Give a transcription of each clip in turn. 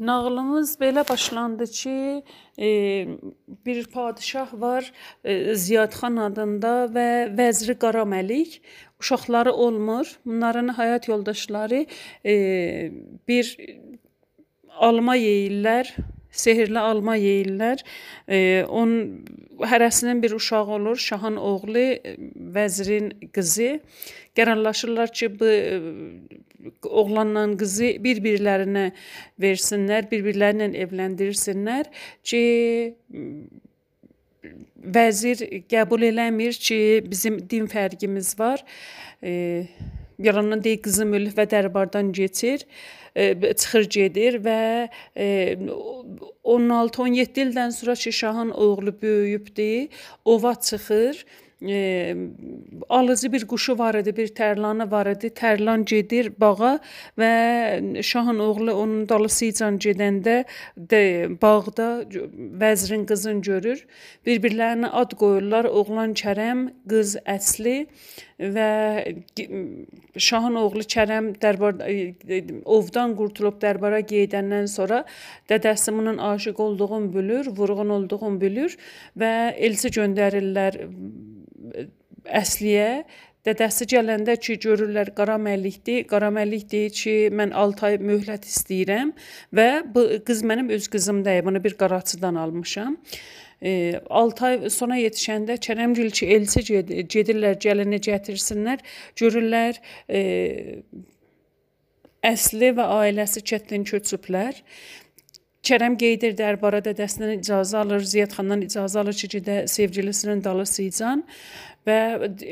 Nağılımız belə başlandı ki, e, bir padşah var e, Ziyadxan adında və vəziri Qara Məlik. Uşaqları olmur. Bunların həyat yoldaşları e, bir alma yeyirlər, sehrli alma yeyirlər. E, onun hərəsinin bir uşağı olur, şahın oğlu, vəzirin qızı. Qərarlaşırlar ki, bu oğlanla qızı bir-birlərinə versinlər, bir-birləri ilə evləndirsinlər ki, vəzir qəbul eləmir ki, bizim din fərqimiz var. E, yalandan deyir qızım ölüb və dərbardan keçir e, çıxır gedir və e, 16-17 ildən sonra ki, şahın oğlu böyüyübdü, ova çıxır e, alıcı bir quşu var idi, bir tərlanı var idi. Tərlan gedir bağa və şahın oğlu onun dalısıca gedəndə də bağda vəzirin qızını görür. Bir-birlərinə ad qoyurlar. Oğlan Kərəm, qız Əsli və şahın oğlu Kərəm dərbar ovdan qurtulub dərbara gedəndən sonra dədəsi bunun aşiq olduğunu bilir, vurğun olduğunu bilir və elçi göndərirlər Əsliyə Dədəsi gələndə ki, görürlər Qara Məlikdir. Qara Məlik deyir ki, mən 6 ay möhlət istəyirəm və bu qız mənim öz qızım deyil. Bunu bir qaraçıdan almışam. E, 6 ay sonra yetişəndə Kərəmgil ki, elçi gedirlər, gəlini gətirsinlər. Görürlər e, Əsli və ailəsi çətin köçüblər. Kərəm Qeydir dərbara dədəsindən icazə alır, Ziyad xandan icazə alır ki, gedə sevgilisinin dalısıca və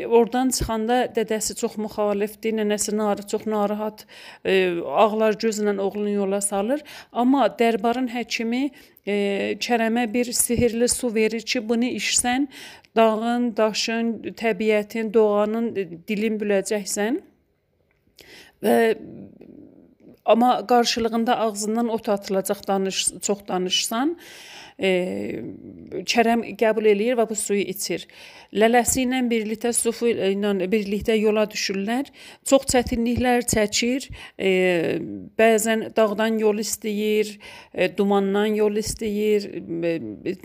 oradan çıxanda dədəsi çox müxalifdir, nənəsi nar çox narahat, e, ağlar gözlə oğlunu yola salır. Amma dərbarın həkimi e, Kərəmə bir sehirli su verir ki, bunu içsən, dağın, daşın, təbiətin, doğanın dilin biləcəksən. Və Amma qarşılığında ağzından ot atılacaq danış, çox danışsan, e, Kərəm qəbul eləyir və bu suyu içir. Lələsi ilə birlikdə sufu ilə birlikdə yola düşürlər. Çox çətinliklər çəkir. E, bəzən dağdan yol istəyir, e, dumandan yol istəyir. E,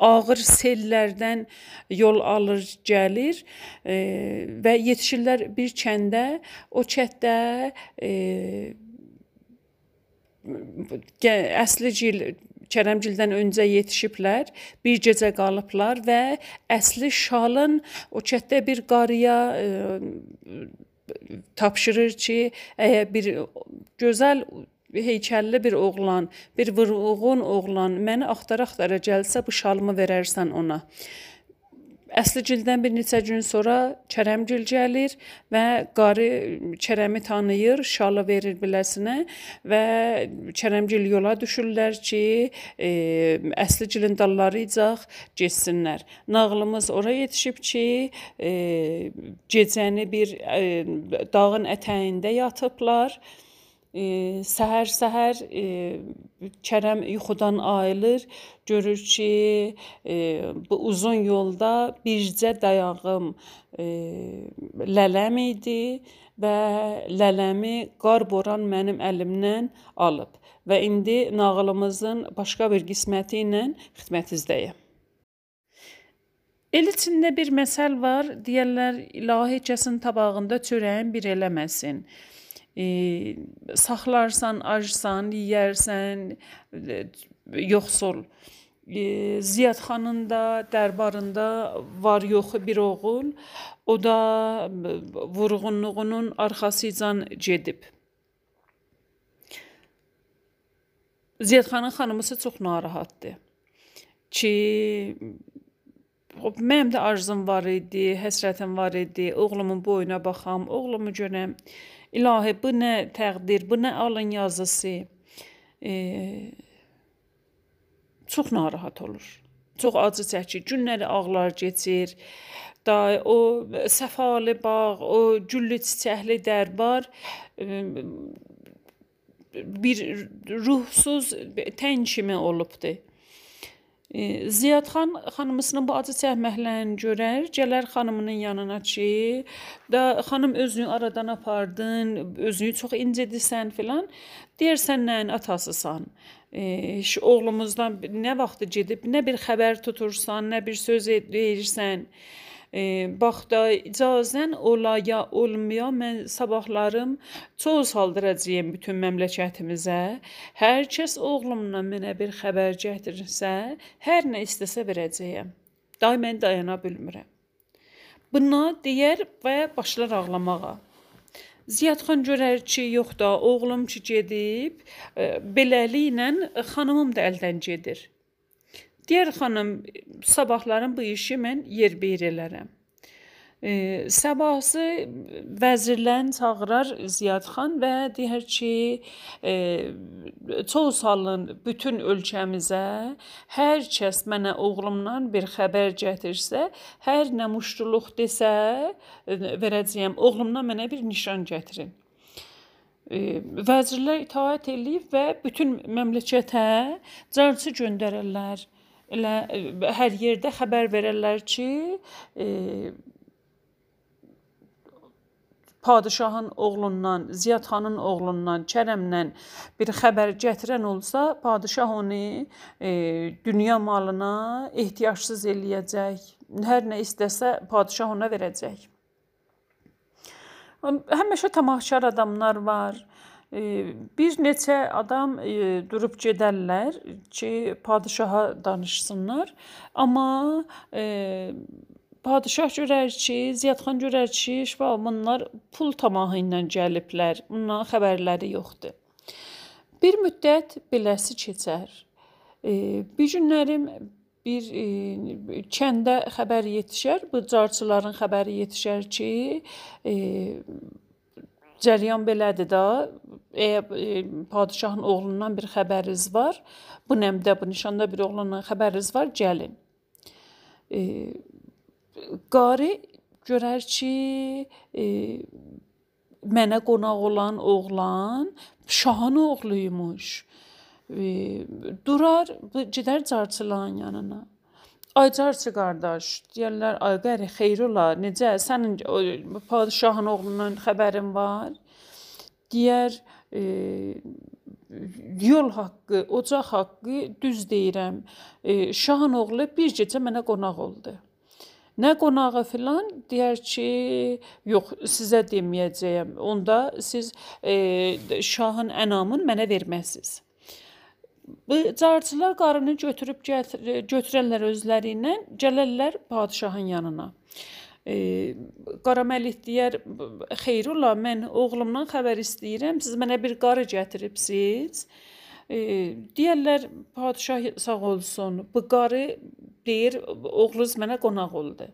ağır sellərdən yol alır, gəlir e, və yetişirlər bir kəndə. O kənddə e, əsli Kərəmgildən öncə yetişiblər, bir gecə qalıblar və əsli şalın o çətdə bir qarıya e, tapşırır ki, əgər bir gözəl heykəlli bir oğlan, bir vurğun oğlan məni axtara-axtara gəlsə bu şalımı verərsən ona. Əsligildən bir neçə gün sonra Kərəmgil gəlir və qarı Kərəmi tanıyır, şalı verir biləsinə və Kərəmgil yola düşürlər ki, e, Əsligilin dalları icaq getsinlər. Nağlımız ora yetişib ki, e, gecəni bir e, dağın ətəyində yatıblar. E, səhər-səhər e, Kərəm yuxudan ayılır, görür ki, e, bu uzun yolda bircə dayağım e, lələm idi və lələmi qar boran mənim əlimdən alıb və indi nağılımızın başqa bir qisməti ilə xidmətinizdəyəm. El içində bir məsəl var, deyirlər ilahi kəsin tabağında çörəyin bir eləməsin e, saxlarsan, acsan, yeyərsən, e, yoxsul. E, Ziyad xanın da dərbarında var yox bir oğul, o da vurğunluğunun arxasıcan gedib. Ziyad xanın xanımısı çox narahatdır ki mənim də arzum var idi, həsrətim var idi. Oğlumun boyuna baxam, oğlumu görəm. İlahi, bu nə təqdir, bu nə alın yazısı. E, çox narahat olur. Çox acı çəkir, günləri ağlar keçir. Da o səfalı bağ, o güllü çiçəkli dərbar e, bir ruhsuz tən kimi olubdu. E, Ziyad xan xanımısının bu acı çəkməklərini görər, gələr xanımının yanına ki, da xanım özünü aradan apardın, özünü çox incidirsən filan. Deyirsən nəyin atasısan? E, oğlumuzdan nə vaxt gedib, nə bir xəbər tutursan, nə bir söz deyirsən. E, bax da icazən ola ya olmaya mən sabahlarım çox saldıracağam bütün məmləkətimizə. Hər kəs oğlumla mənə bir xəbər gətirsə, hər nə istəsə verəcəyəm. Day mən dayana bilmirəm. Buna deyər və başlar ağlamağa. Ziyadxan görər ki, yox da, oğlum ki gedib, e, beləliklə xanımım da əldən gedir. Deyər xanım, sabahların bu işi mən yerbeyer elərəm. E, sabahsı vəzirlərini çağırar Ziyadxan və deyər ki, e, çox salın bütün ölkəmizə hər kəs mənə oğlumdan bir xəbər gətirsə, hər nə muştuluq desə, e, verəcəyəm. Oğlumdan mənə bir nişan gətirin. E, vəzirlər itaat eləyib və bütün məmləkətə carçı göndərərlər elə e, hər yerdə xəbər verərlər ki, e, padşahın oğlundan, Ziyad xanın oğlundan, Kərəmdən bir xəbər gətirən olsa, padşah onu e, dünya malına ehtiyacsız eləyəcək. Hər nə istəsə padşah ona verəcək. Həmişə tamaşaçı adamlar var. Bir neçə adam durub gedərlər ki, padşaha danışsınlar. Amma padşah görər ki, Ziyadxan görər ki, şifa bunlar pul tamahı ilə gəliblər. Bunların xəbərləri yoxdur. Bir müddət beləsi keçər. Bir günlərim bir e, kəndə xəbər yetişər, bu carçıların xəbəri yetişər ki, e, Cəryan belədir də. Əgər e, padşahın oğlundan bir xəbəriniz var, bu nəmdə, bu nişanda bir oğlandan xəbəriniz var, gəlin. E, qari görər ki, e, mənə qonaq olan oğlan şahın oğluymuş. E, durar, gedər carçıların yanına. Aycarçı qardaş, deyirlər, ay qəri xeyrola, necə? Sənin padşahın oğlundan xəbərin var? Deyər, e, yol haqqı, ocaq haqqı düz deyirəm. E, şahın oğlu bir gecə mənə qonaq oldu. Nə qonağı filan deyər ki, yox, sizə deməyəcəyəm. Onda siz e, şahın ənamını mənə verməsiz. Carçılar qarını götürüb götürərlər özləri ilə, gələrlər padşahın yanına. E, Qara Məlik deyər, "Xeyrullah, mən oğlumdan xəbər istəyirəm. Siz mənə bir qarı gətiribsiz." E, deyərlər, "Padşah sağ olsun. Bu qarı deyir, oğlunuz mənə qonaq oldu."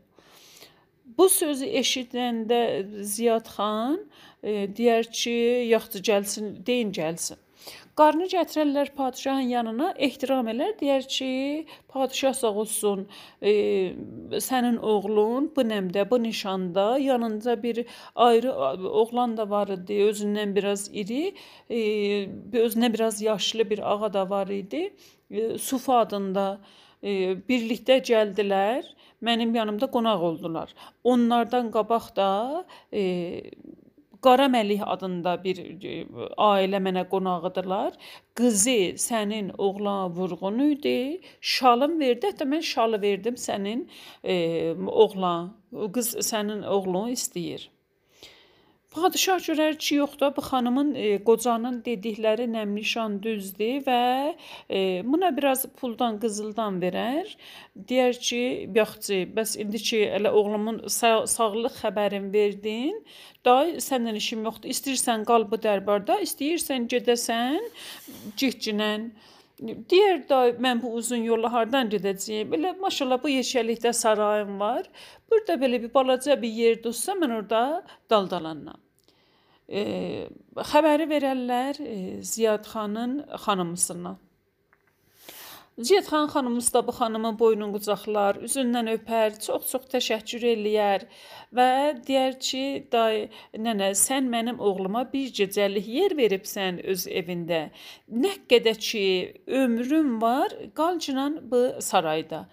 Bu sözü eşidəndə Ziyad xan e, deyər ki, yaxşı gəlsin, deyin gəlsin. Qarını gətirərlər padşahın yanına, ehtiram elər, deyər ki, padşah sağ olsun, e, sənin oğlun bu nəmdə, bu nişanda yanında bir ayrı oğlan da var idi, özündən biraz iri, e, özünə biraz yaşlı bir ağa da var idi. E, Sufa adında e, birlikdə gəldilər, mənim yanımda qonaq oldular. Onlardan qabaq da e, Qara Məlik adında bir e, ailə mənə qonağıdırlar. Qızı sənin oğlan vurğun idi. Şalım verdi. Hətta mən şalı verdim sənin e, oğlan. Qız sənin oğlun istəyir. Padşah görər ki, yox da bu xanımın e, qocanın dedikləri nəmnişan düzdür və e, buna biraz puldan, qızıldan verər. Deyər ki, yaxçı, bəs indi ki elə oğlumun sağ sağlıq xəbərin verdin, day səndən işim yoxdur. İstəyirsən qal bu dərbarda, istəyirsən gedəsən cihcinən. Deyər da mən bu uzun yolla hardan gedəcəyəm? Belə maşallah bu yeşəlikdə sarayım var. Burada belə bir balaca bir yer tutsa mən orada daldalanam. Xəbəri verərlər e, Ziyad xanın xanımısına. Ziyadxan xanımız da bu xanımın boynunu qucaqlar, üzündən öpər, çox-çox təşəkkür eləyər və deyər ki, day nənə, sən mənim oğluma bir gecəlik yer veribsən öz evində. Nə qədər ki ömrüm var, qalcınan bu sarayda.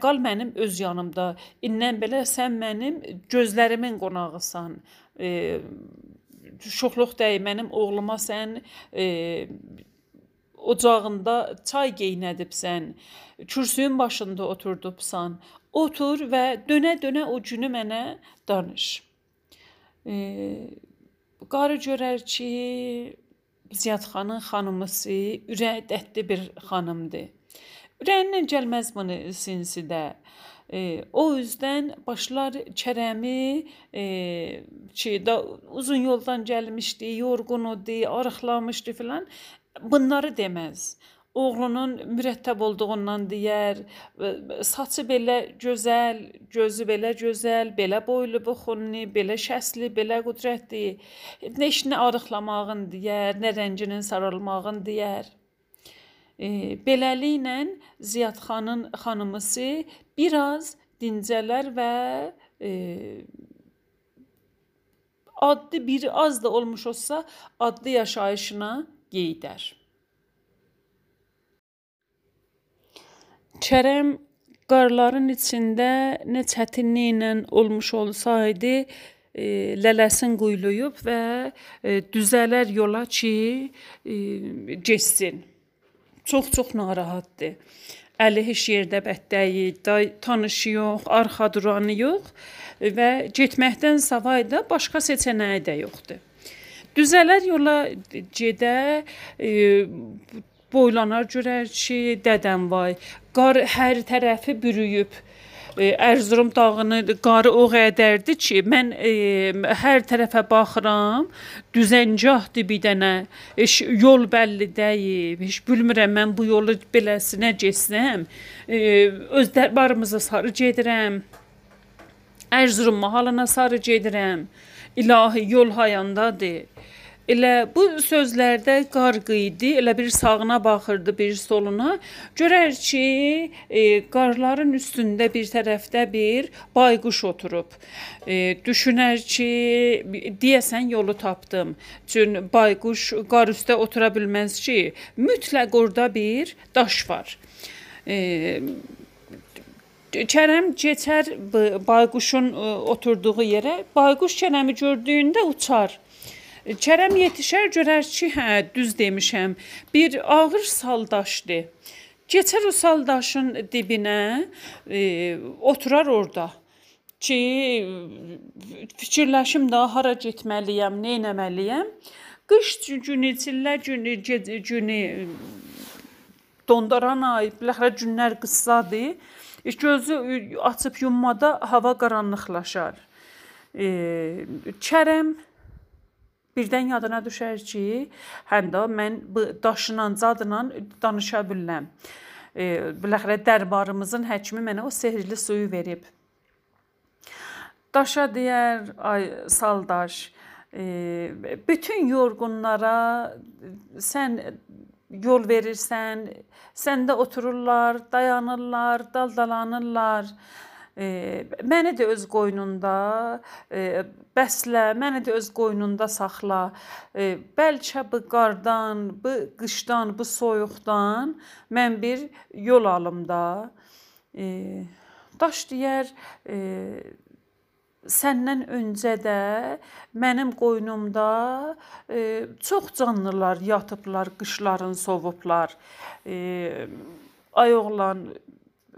Qal mənim öz yanımda. İndən belə sən mənim gözlərimin qonağısan. E, şoxluq dəy mənim oğluma sən e, ocağında çay geynədibsən, kürsüyün başında oturdubsan. Otur və dönə-dönə o günü mənə danış. E, qarı görər ki, Ziyadxanın xanımısı ürək dərdli bir xanımdır. Ürəyindən gəlməz bunu sinsidə. E, o üzdən başlar Kərəmi e, ki, da uzun yoldan gəlmişdi, yorğun idi, arıqlamışdı filan bunları deməz. Oğlunun mürəttəb olduğundan deyər, saçı belə gözəl, gözü belə gözəl, belə boylu, buxunlu, belə şəsli, belə qüdrətli. Nə işini arıqlamağın deyər, nə rənginin saralmağın deyər. E, beləliklə Ziyadxanın xanımısı biraz dincələr və e, adlı biri az da olmuş olsa adlı yaşayışına qeydər. Kərəm qarların içində nə çətinliklə olmuş olsaydı, e, lələsin quyuluyub və e, düzələr yola ki, e, getsin. Çox-çox narahatdır. Əli heç yerdə bətdəyi, tanışı yox, arxa duranı yox və getməkdən savayı da başqa seçənəyi də yoxdur. Düzələr yola gedə, e, boylanar görər ki, dədəm vay, qar hər tərəfi bürüyüb. E, Ərzurum dağını qarı o qədərdir ki, mən e, hər tərəfə baxıram, düzəngahdır bir dənə. Heç yol bəlli deyil. Heç bilmirəm mən bu yolu beləsinə getsəm, e, öz dərbarımıza sarı gedirəm. Ərzurum mahalına sarı gedirəm. İlahi yol hayandadır. Elə bu sözlərdə qarğı idi, elə bir sağına baxırdı, bir soluna. Görər ki, e, qarların üstündə bir tərəfdə bir bayquş oturub. E, düşünər ki, deyəsən yolu tapdım. Çün bayquş qar üstə otura bilməz ki, mütləq orada bir daş var. E, Kərəm keçər bayquşun e, oturduğu yerə. Bayquş Kərəmi gördüyündə uçar. Kərəm yetişər görər ki, hə, düz demişəm. Bir ağır saldaşdır. Keçər o saldaşın dibinə, e, oturar orada ki, fikirləşim də hara getməliyəm, nə etməliyəm. Qış günü, çillə günü, gecə günü dondaran ay, biləxərə günlər qıssadır. E, gözü açıb yummada hava qaranlıqlaşar. E, Kərəm Birdən yadına düşər ki, həm də mən bu daşla, cadla danışa bilirəm. E, biləxərə dərbarımızın həkimi mənə o sehrli suyu verib. Daşa deyər, ay saldaş, e, bütün yorğunlara sən yol verirsən, səndə otururlar, dayanırlar, daldalanırlar. E, məni də öz qoynunda bəslə, məni də öz qoynunda saxla. Bəlkə bu qardan, bu qışdan, bu soyuqdan mən bir yol alım da. Daş deyər, səndən öncə də mənim qoynumda e, çox canlılar yatıblar, qışların sovublar. E, ay oğlan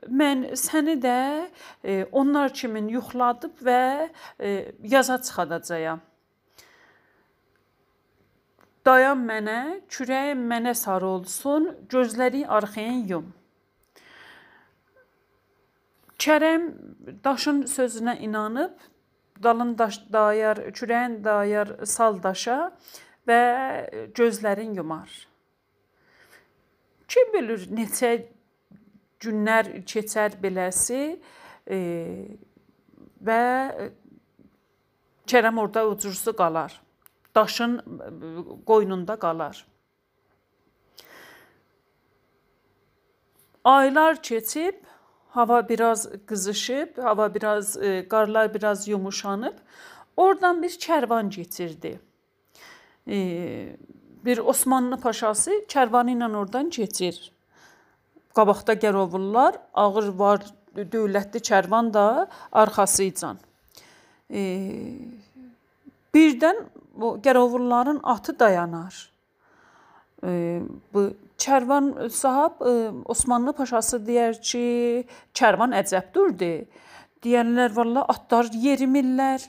mən səni də e, onlar kimi yuxladıb və e, yaza çıxadacağam. Dayan mənə, kürəyim mənə sarı olsun, gözləri arxaya yum. Kərəm daşın sözünə inanıb dalın daş dayar, kürəyin dayar sal daşa və gözlərin yumar. Kim bilir neçə günlər keçər beləsi e, və Kərəm orada ucursu qalar. Daşın qoynunda qalar. aylar keçib, hava biraz qızışıb, hava biraz e, qarlar biraz yumuşanıb, oradan bir kərvan keçirdi. E, bir Osmanlı paşası kərvanı ilə oradan keçir. Qabaqda Gərovullar, ağır var dövlətli kərvan da arxasıcan. E, birdən bu Gərovulların atı dayanar. E, bu Kərvan sahab e, Osmanlı paşası deyər ki, kərvan əcəb durdu. Deyənlər valla atlar yerimirlər.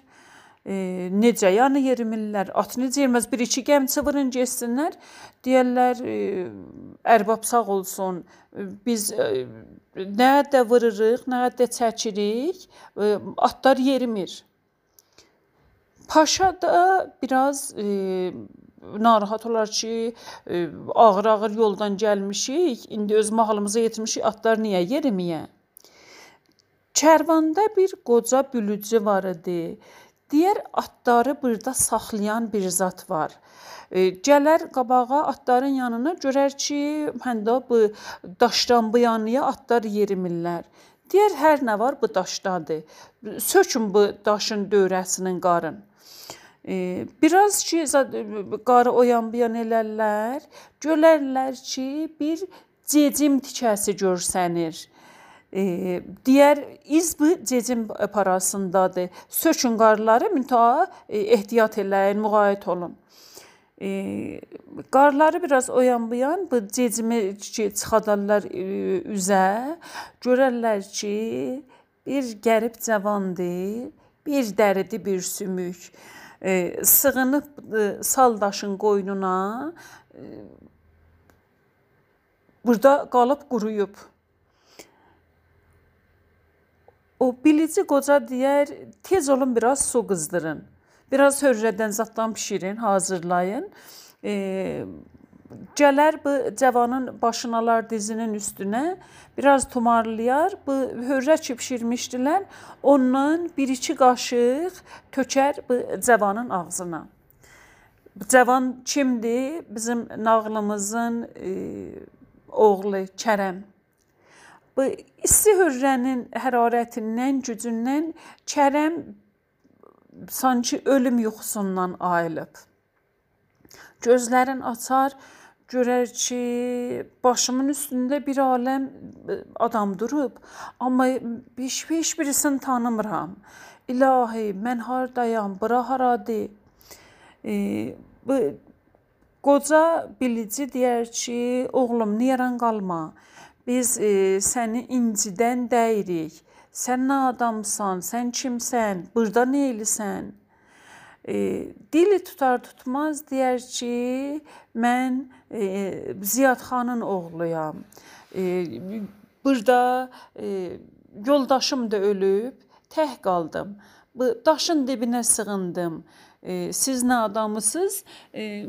E, necə yəni yerimirlər? At necə yerimez? Bir iki gəmçi vurun getsinlər. Deyirlər e, ərbab sağ olsun. Biz e, nə də vururuq, nə də çəkirik. E, atlar yerimir. Paşa da biraz e, narahat olar ki, e, ağır-ağır yoldan gəlmişik, indi öz mahalımıza yetmişik, atlar niyə yeriməyə? Kərvanda bir qoca bülücü var idi. Digər atları burada saxlayan bir zat var. E, gələr qabağa atların yanına görər ki, həndə bu daşdan bu yanıya atlar yerimirlər. Deyər hər nə var bu daşdadır. Sökün bu daşın dövrəsinin qarın. Biraz ki, qarı oyan bu yan elərlər, görərlər ki, bir cecim tikəsi görsənir. Digər iz bu cecim parasındadır. Sökün qarları mütəha e, ehtiyat eləyin, müğayət olun. E, qarları biraz oyan bu yan bu cecimi çıxadarlar e, üzə, görərlər ki, bir qərib cavandır, bir dəridi bir sümük e, sığınıb e, sal daşın qoynuna e, burada qalıb quruyub. O bilici qoca deyər, tez olun biraz su qızdırın. Biraz hörrədən zaddan bişirin, hazırlayın. E, gələr bu cavanın başını alar dizinin üstünə, biraz tumarlayar. Bu hörrə ki bişirmişdilər, ondan 1-2 qaşıq tökər bu cavanın ağzına. Cavan kimdir? Bizim nağlımızın e, oğlu Kərəm. Bu isti hörrənin hərarətindən, gücündən Kərəm sanki ölüm yuxusundan ayılıb. Gözlərin açar, görər ki, başımın üstündə bir aləm e, adam durub, amma heç heç birisini tanımıram. İlahi, mən hardayam, bura haradır? E, bu qoca bilici deyər ki, oğlum, niyə qalma? Biz e, səni incidən dəyirik. Sən nə adamsan? Sən kimsən? Burada nə elisən? E, dili tutar tutmaz deyər ki, mən e, Ziyad xanın oğluyam. E, burada e, yoldaşım da ölüb, tək qaldım. Bu daşın dibinə sığındım. E, siz nə adamısınız? E,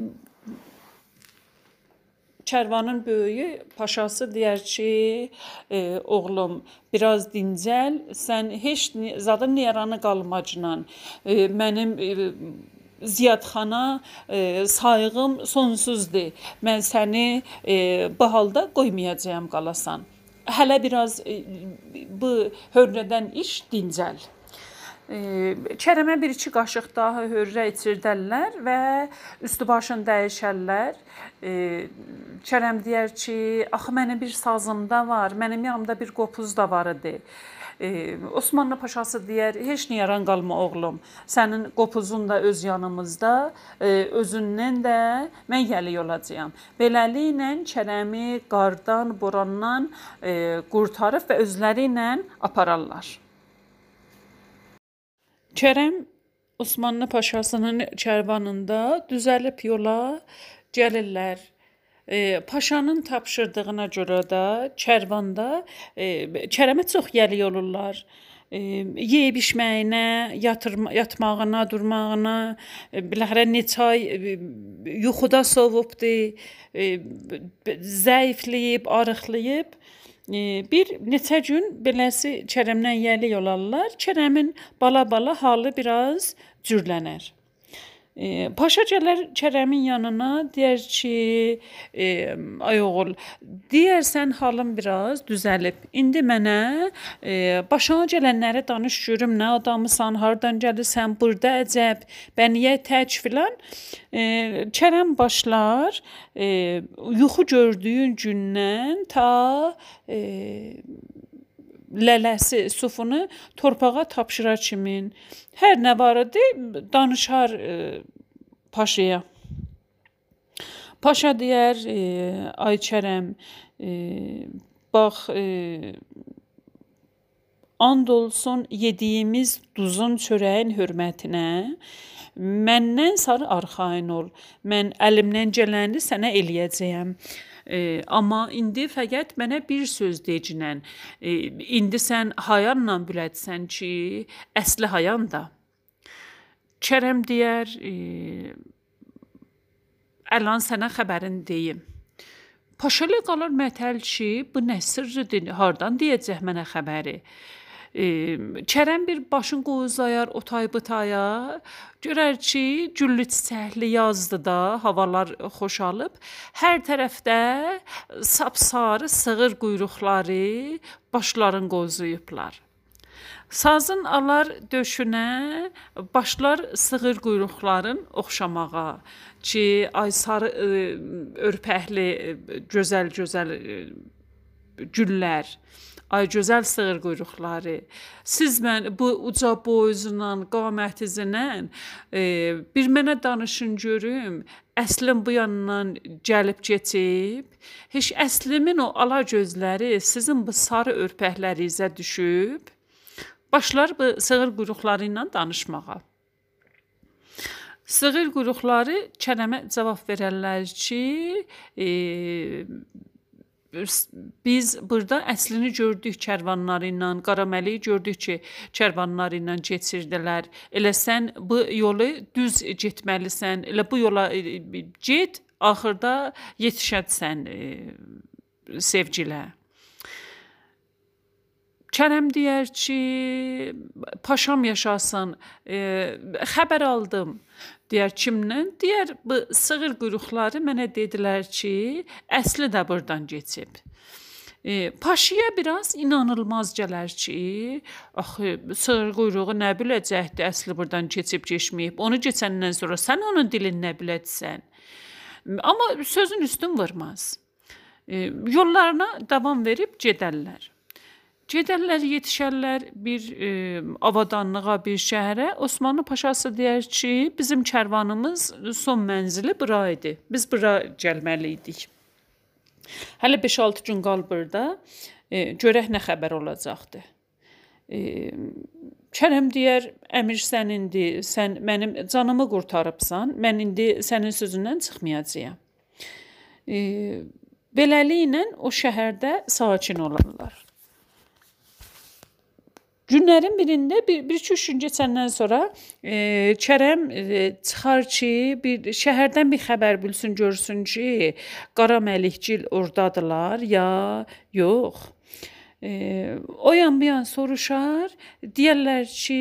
Kərvanın böyüyü paşası deyər ki, e, oğlum, biraz dincəl, sən heç zadın niyaranı qalmacla. E, mənim e, Ziyadxana e, sayğım sonsuzdur. Mən səni e, bu halda qoymayacağam qalasan. Hələ biraz e, bu hörrədən iş dincəl. Kərəmə 1-2 qaşıq daha hörrə içirdərlər və üstü başını dəyişərlər. Kərəm deyər ki, axı mənim bir sazım da var, mənim yanımda bir qopuz da var idi. Osmanlı paşası deyər, heç niyə yaran qalma oğlum. Sənin qopuzun da öz yanımızda, özündən də mən gəli olacağam. Beləliklə Kərəmi qardan, borandan qurtarıb və özləri ilə apararlar. Kərəm Osmanlı paşasının kərvanında düzəlib yola gəlirlər. E, paşanın tapşırdığına görə də kərvanda e, Kərəmə çox gəli olurlar. E, yeyib içməyinə, yatırma, yatmağına, durmağına, e, biləxərə neçə ay e, yuxuda sovubdu, e, zəifləyib, arıqlayıb. Bir neçə gün beləsi Kərəmdən yəli olarlar. Kərəmin bala-bala halı biraz cürlənər. E, paşa gələr Kərəmin yanına, deyər ki, e, ay oğul, deyərsən halım biraz düzəlib. İndi mənə e, başına gələnləri danış görüm, nə adamısan, hardan gəlirsən, burada əcəb, bəniyə tək filan. E, Kərəm başlar e, yuxu gördüyün gündən ta e, lələsi, sufunu torpağa tapşırar kimin. Hər nə var idi, danışar e, paşaya. Paşa deyər, e, ay Kərəm, e, bax e, and olsun yediyimiz duzun çörəyin hörmətinə məndən sarı arxayın ol. Mən əlimdən gələni sənə eləyəcəyəm. E, amma indi fəqət mənə bir söz decinən. E, indi sən hayanla bilətsən ki, əsli hayan da. Kərəm deyər, e, əlan sənə xəbərin deyim. Paşalı qalır mətəl ki, bu nə sirridir, hardan deyəcək mənə xəbəri? Kərəm bir başın qovuzlayar o tay bu taya. Görər ki, güllü çiçəkli yazdı da, havalar xoşalıb. Hər tərəfdə sapsarı sığır quyruqları başların qozuyublar. Sazın alar döşünə başlar sığır quyruqların oxşamağa ki, ay sarı örpəkli gözəl-gözəl güllər Ay gözəl sığır quyruqları. Siz mən bu uca boyuzundan, qamətinizdən e, bir mənə danışın görüm. Əslin bu yandan gəlib keçib, heç əslimin o ala gözləri sizin bu sarı örpəklərinizə düşüb. Başlar bu sığır quyruqları ilə danışmağa. Sığır quyruqları kələmə cavab verərlər ki, e, biz burada əslini gördük kərvanları ilə, Qaraməliyi gördük ki, kərvanları ilə keçirdilər. Elə sən bu yolu düz getməlisən. Elə bu yola e, get, axırda yetişəcəksən e, sevgilə. Kərəm deyər ki, paşam yaşasın, e, xəbər aldım. Deyər kimdən? Deyər bu sığır quyruqları mənə dedilər ki, əsli də burdan keçib. E, paşaya biraz inanılmaz gələr ki, axı sığır quyruğu nə biləcəkdi, əsli burdan keçib keçməyib. Onu keçəndən sonra sən onun dilini nə biləcəksən? Amma sözün üstün vurmaz. E, yollarına davam verib gedərlər. Gedərlər, yetişərlər bir e, avadanlığa, bir şəhərə. Osmanlı paşası deyər ki, bizim kərvanımız son mənzili bura idi. Biz bura gəlməli idik. Hələ 5-6 gün qal burada. E, görək nə xəbər olacaqdı. E, Kərəm deyər, əmir sənindir. Sən mənim canımı qurtarıbsan. Mən indi sənin sözündən çıxmayacağam. E, beləliklə o şəhərdə sakin olarlar. Günlərin birində bir bir üç gün keçəndən sonra e, Kərəm e, çıxar ki, bir şəhərdən bir xəbər bilsin, görsün ki, Qara Məlikgil ordadılar ya yox. E, o yan bu yan soruşar, deyirlər ki,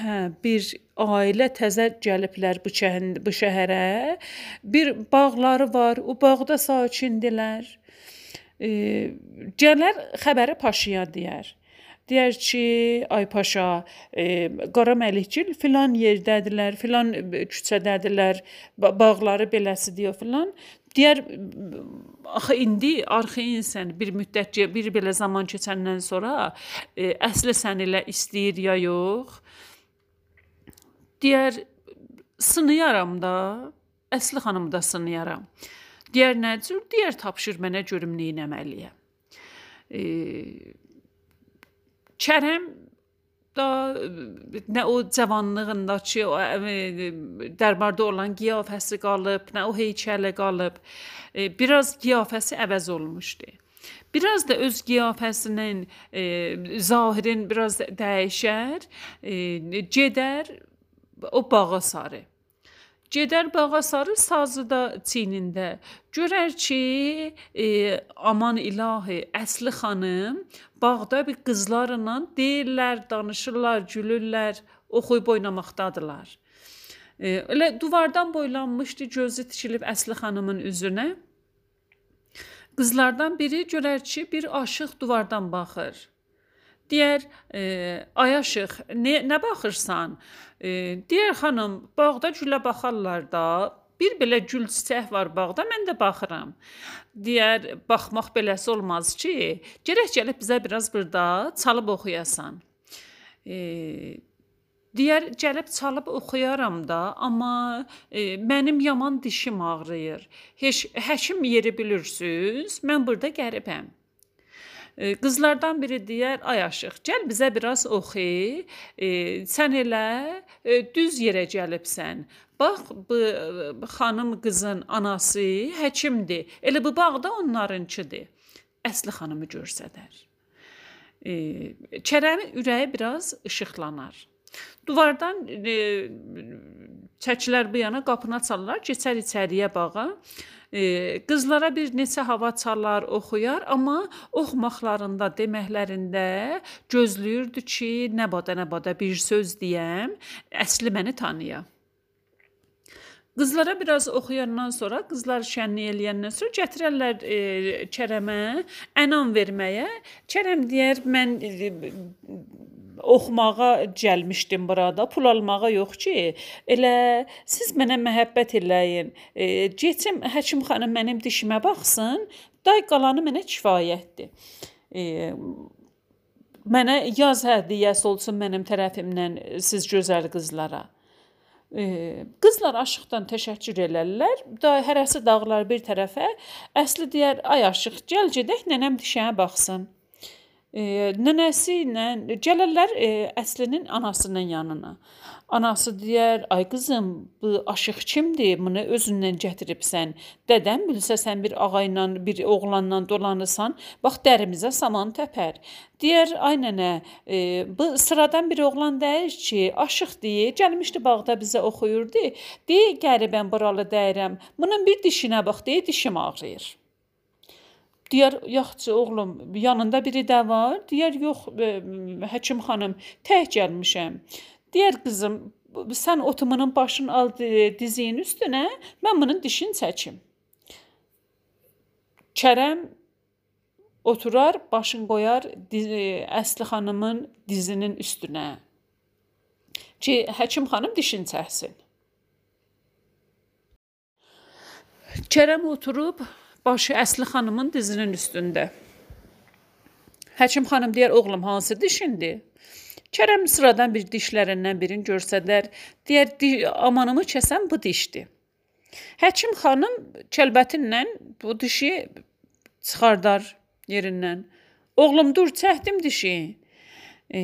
hə, bir ailə təzə gəliblər bu şəhər bu şəhərə. Bir bağları var, o bağda sakindilər. E, gələr xəbəri paşaya deyər. Deyər ki, ay paşa, e, Qara Məlikgil filan yerdədirlər, filan küçədədirlər, bağları beləsi deyə filan. Deyər axı indi arxeinsən bir müddət bir belə zaman keçəndən sonra e, əsli sən ilə istəyir ya yox. Deyər sınıyaram da, əsli xanımı da sınıyaram. Deyər nə cür? Deyər tapşır mənə görüm nə etməliyəm. E, Kərəm da nə o cavanlığındakı o dərbarda olan qiyafəsi qalıb, nə o heykəli qalıb. E, biraz qiyafəsi əvəz olmuşdu. Biraz da öz qiyafəsinin e, zahirin biraz dəyişər, e, gedər o bağa sarı. Gedər bağa sarı sazı da çiynində. Görər ki, e, aman ilahi, əsli xanım bağda bir qızlarla deyirlər, danışırlar, gülürlər, oxuyub oynamaqdadılar. E, elə divardan boylanmışdı, gözü tikilib Əsli xanımın üzünə. Qızlardan biri görər ki, bir aşiq divardan baxır. Deyər, e, ay aşiq, nə nə baxırsan? E, deyər xanım, bağda gülə baxarlar da. Bir belə gül çiçək var bağda, mən də baxıram. Deyər, baxmaq beləsi olmaz ki, gərək gəlib bizə biraz burada çalıb oxuyasan. E, deyər, gəlib çalıb oxuyaram da, amma e, mənim yaman dişim ağrıyır. Heç həkim yeri bilirsiniz? Mən burada qəribəm. Qızlardan biri deyər: "Ay aşıq, gəl bizə biraz oxu. E, sən elə e, düz yerə gəlibsən. Bax, bu xanım qızın anası həkimdir. Elə bu bağ da onlarınçıdır." Əsli xanımı görsədər. E, Kərəmin ürəyi biraz işıqlanar. Divardan e, çəkilər bu yana qapını açarlar, keçər içəriyə bağa. E, qızlara bir neçə hava çalar, oxuyar, amma oxumaqlarında, deməklərində gözləyirdi ki, nə bada nə bada bir söz deyəm, əsli məni tanıya. Qızlara biraz oxuyandan sonra, qızlar şənlik eləyəndən sonra gətirərlər e, Kərəmə ənam verməyə. Kərəm deyər, mən e, oxumağa gəlmişdim burada, pul almağa yox ki. Elə siz mənə məhəbbət eləyin. E, keçim həkim xanım mənim dişimə baxsın, day qalanı mənə kifayətdir. E, mənə yaz hədiyyəsi olsun mənim tərəfimdən siz gözəl qızlara. Qızlar aşıqdan təşəkkür elərlər. Da hərəsi dağlar bir tərəfə. Əsli deyər: "Ay aşıq, gəl gedək nənəm dişəmə baxsın." e, nənəsi ilə gələrlər e, əslinin anasının yanına. Anası deyər: "Ay qızım, bu aşıq kimdir? Bunu özündən gətiribsən. Dədəm bilsə sən bir ağa ilə, bir oğlanla dolanırsan, bax dərimizə saman təpər." Deyər: "Ay nənə, e, bu sıradan bir oğlan deyil ki, aşıq deyir, gəlmişdi bağda bizə oxuyurdu. Deyir, qəribəm buralı dəyirəm. Bunun bir dişinə bax, deyir, dişim ağrıyır." Deyər, yaxşı oğlum, yanında biri də var? Deyər, yox, e, həkim xanım, tək gəlmişəm. Deyər, qızım, sən otumunun başını al diziyin üstünə, mən bunun dişini çəkim. Kərəm oturar, başını qoyar dizi, e, Əsli xanımın dizinin üstünə. Ki həkim xanım dişini çəksin. Kərəm oturub başı Əsli xanımın dizinin üstündə. Həkim xanım deyər, oğlum hansı dişindir? Kərəm sıradan bir dişlərindən birini görsədər, deyər, amanımı kəsən bu dişdir. Həkim xanım kəlbətinlə bu dişi çıxardar yerindən. Oğlum dur, çəkdim dişi. E,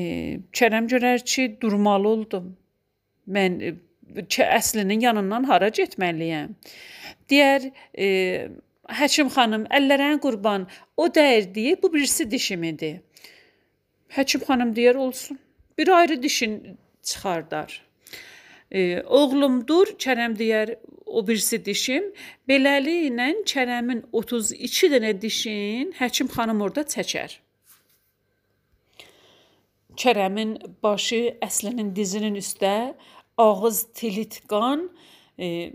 Kərəm görər ki, durmalı oldum. Mən e, əslinin yanından hara getməliyəm? Deyər, e, Həkim xanım, əllərinə qurban, o dəyir deyir, bu birisi dişimidir. Həkim xanım deyər, olsun. Bir ayrı dişin çıxardar. E, oğlumdur, Kərəm deyər, o birisi dişim. Beləliklə Kərəmin 32 dənə dişin həkim xanım orada çəkər. Kərəmin başı əslinin dizinin üstə, ağız tilit qan, e,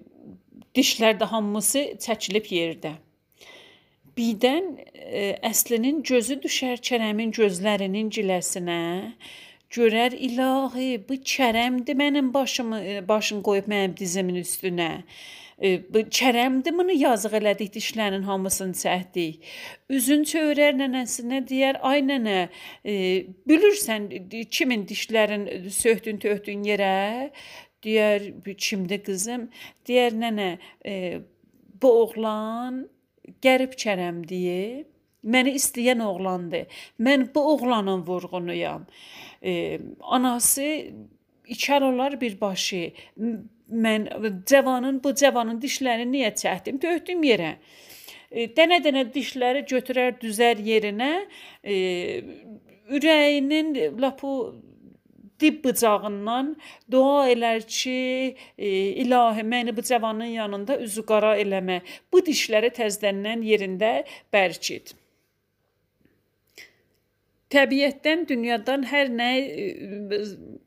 Dişlər də hamısı çəkilib yerdə. Birdən e, əslinin gözü düşər Kərəmin gözlərinin ciləsinə. Görər ilahi, bu Kərəmdir mənim başımı e, başın qoyub mənim dizimin üstünə. E, bu Kərəmdir bunu yazıq elədik dişlərin hamısını çəkdik. Üzün çövrər nənəsinə deyər, ay nənə, e, bilirsən kimin dişlərin söhdün töhdün yerə? Deyər, kimdir qızım? Deyər, nənə, e, bu oğlan qərib Kərəmdir. Məni istəyən oğlandır. Mən bu oğlanın vurğunuyam. E, anası içər olar birbaşı. Mən cavanın bu cavanın dişlərini niyə çəkdim? Töhdüm yerə. E, dənə-dənə dişləri götürər, düzər yerinə. E, ürəyinin lapu dib bıcağından dua elər ki, e, ilahi məni bu cavanın yanında üzü qara eləmə. Bu dişləri təzdəndən yerində bərkit. Təbiətdən, dünyadan hər nə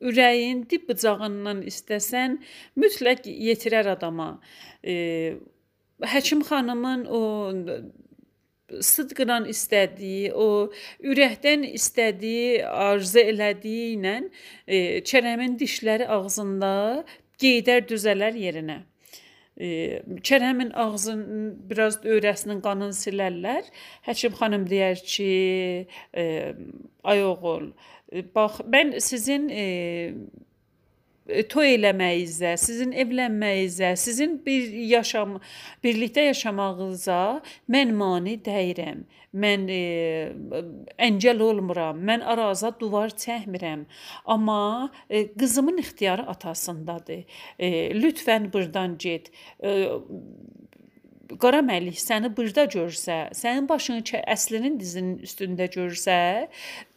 ürəyin dib bucağından istəsən, mütləq yetirər adama. Həkim xanımın o sıdqla istədiyi, o ürəkdən istədiyi, arzu elədiyi ilə e, Kərəmin dişləri ağzında qeydər düzələr yerinə. E, Kərəmin ağzının biraz öyrəsinin qanını silərlər. Həkim xanım deyər ki, e, ay oğul, bax mən sizin e, toy eləməyinizə, sizin evlənməyinizə, sizin bir yaşam birlikdə yaşamağınıza mən mane deyirəm. Mən e, əngəl olmuram. Mən araza divar çəkmirəm. Amma e, qızımın ixtiyarı atasındadır. E, lütfən burdan get. E, qara məlik səni burada görsə, sənin başını əslinin dizinin üstündə görsə,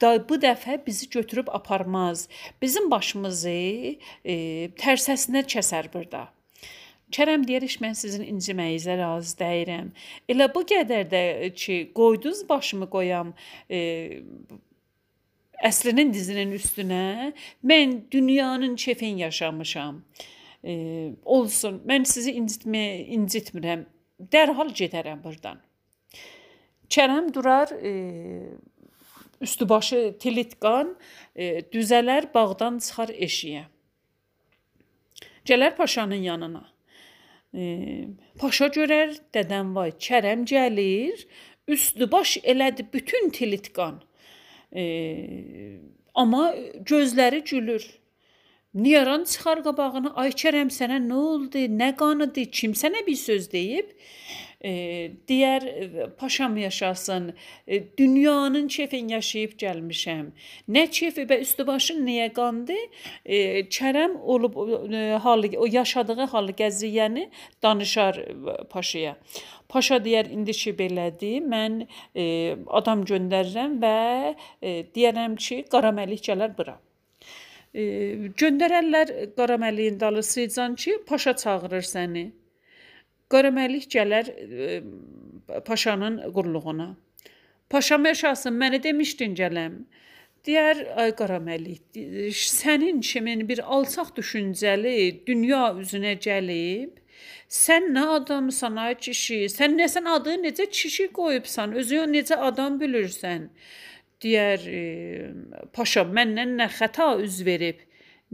da bu dəfə bizi götürüb aparmaz. Bizim başımızı e, tərsəsinə kəsər burada. Kərəm deyir, mən sizin inciməyinizə razı deyirəm. Elə bu qədər də ki, qoydunuz başımı qoyam, e, əslinin dizinin üstünə. Mən dünyanın kefin yaşamışam. E, olsun. Mən sizi incitmə incitmirəm dərhal gedərəm burdan. Kərəm durar, e, üstü başı tilitqan, e, düzələr bağdan çıxar eşiyə. Gələr paşanın yanına. E, paşa görər, dədəm vay, Kərəm gəlir, üstü baş elədi bütün tilitqan. E, amma gözləri gülür. Niyaran çıxar qabağına, ay Kərəm sənə nə oldu? Nə qanıdı? Kim sənə bir söz deyib? E, deyər paşam yaşasın. E, dünyanın kefin yaşayıb gəlmişəm. Nə kefi və üstü başın niyə qandı? E, Kərəm olub e, halı o yaşadığı halı gəziyəni danışar paşaya. Paşa deyər indi ki belədir. Mən e, adam göndərirəm və e, deyərəm ki, Qaraməlik gələr bura. E, göndərərlər Qaraməliyin dalısıcan ki, paşa çağırır səni. Qaraməlik gələr e, paşanın qulluğuna. Paşam yaşasın, məni demişdin gələm. Deyər, ay Qaraməlik, sənin kimin bir alçaq düşüncəli dünya üzünə gəlib, sən nə adamsan ay kişi, sən nəsən adı necə kişi qoyubsan, özünü necə adam bilirsən deyər e, paşa məndən nə xəta üz verib,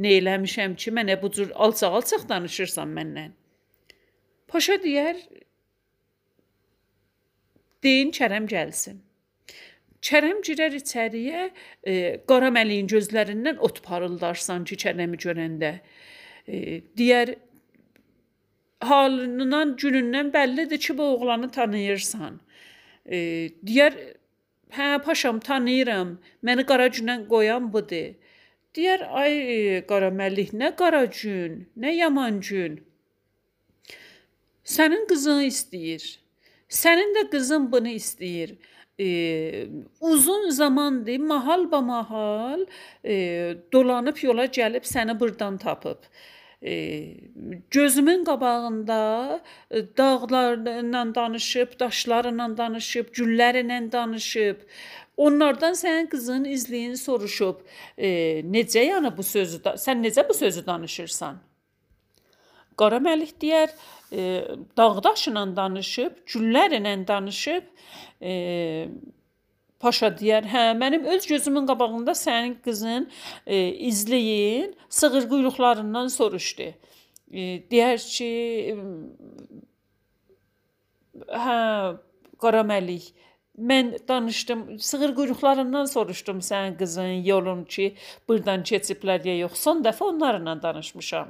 nə eləmişəm ki, mənə bu cür alçaq-alçaq danışırsan məndən. Paşa deyər deyin Kərəm gəlsin. Kərəm girər içəriyə, e, Qaraməliyin gözlərindən ot parıldarsan ki, Kərəmi görəndə. E, deyər halından, günündən bəllidir ki, bu oğlanı tanıyırsan. E, deyər Hə, paşam tanıyıram. Məni qara günə qoyan budur. Deyər, ay qara məlik, nə qara gün, nə yaman gün. Sənin qızını istəyir. Sənin də qızın bunu istəyir. E, uzun zamandır mahal ba mahal e, dolanıb yola gəlib səni burdan tapıb gözümün qabağında dağlarla danışıb, daşlarla danışıb, güllərlə danışıb. Onlardan sənin qızın izliyini soruşub. E, necə yəni bu sözü sən necə bu sözü danışırsan? Qara Məlik deyər, e, dağdaşla danışıb, güllərlə danışıb, e, Paşa deyər, hə, mənim öz gözümün qabağında sənin qızın e, izləyin, sığır quyruqlarından soruşdu. E, deyər ki, hə, Qaraməlik, mən danışdım, sığır quyruqlarından soruşdum sənin qızın yolun ki, burdan keçiblər ya yox. Son dəfə onlarla danışmışam.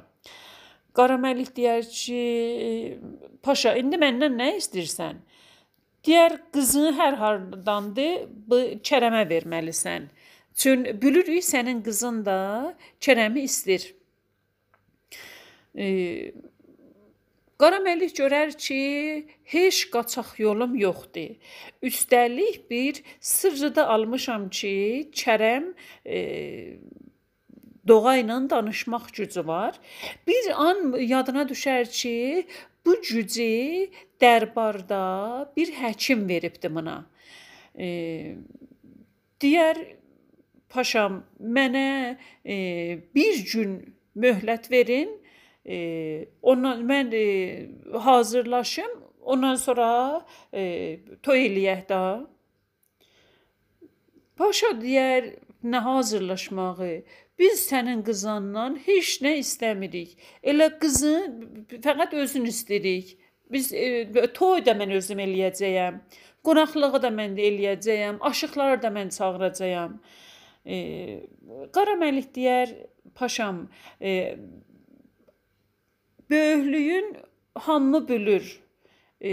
Qaraməlik deyər ki, paşa, indi məndən nə istəyirsən? Digər qızını hər hardandır, bu Kərəmə verməlisən. Çün bilirik sənin qızın da Kərəmi istir. E, Qara Məlik görər ki, heç qaçaq yolum yoxdur. Üstəlik bir sırrı da almışam ki, Kərəm e, Doğa ilə danışmaq gücü var. Bir an yadına düşər ki, Bu gücü dərbarda bir həkim veribdi buna. E, deyər paşam, mənə e, bir gün möhlət verin. E, ondan mən e, hazırlaşım. Ondan sonra e, toy eləyək də. Paşa deyər, nə hazırlaşmağı? Biz sənin qızandan heç nə istəmirik. Elə qızı fəqət özün istəyirik. Biz e, toy da mən özüm eləyəcəyəm. Qonaqlığı da mən eləyəcəyəm. Aşıqları da mən çağıracağam. E, Qara Məlik deyər, paşam, e, böyüklüyün hamı bölür. E,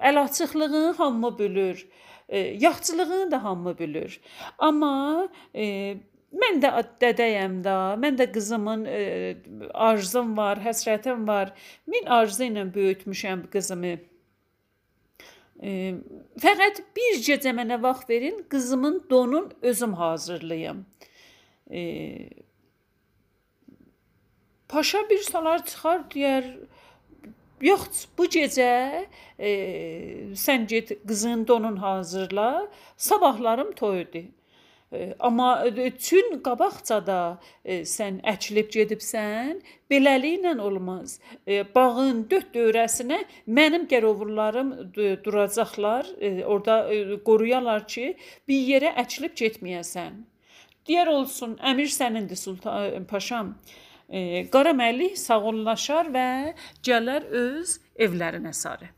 əl açıqlığını hamı bölür. E, yaxçılığını da hamı bölür. Amma e, mən də dədəyəm də, mən də qızımın e, arzum var, həsrətim var. Min arzu ilə böyütmüşəm qızımı. E, fəqət bir gecə mənə vaxt verin, qızımın donun özüm hazırlayım. E, Paşa bir salar çıxar deyər, Yox, bu gecə e, sən get qızın donun hazırla, sabahlarım toyudur. E, amma çün qabaqcada e, sən əkilib gedibsən, beləliklə olmaz. E, bağın dörd dövrəsinə mənim qərovurlarım duracaqlar, e, orada e, qoruyalar ki, bir yerə əkilib getməyəsən. Deyər olsun, əmir sənindir sultan paşam e, Qara Məlik sağollaşar və gələr öz evlərinə sarı.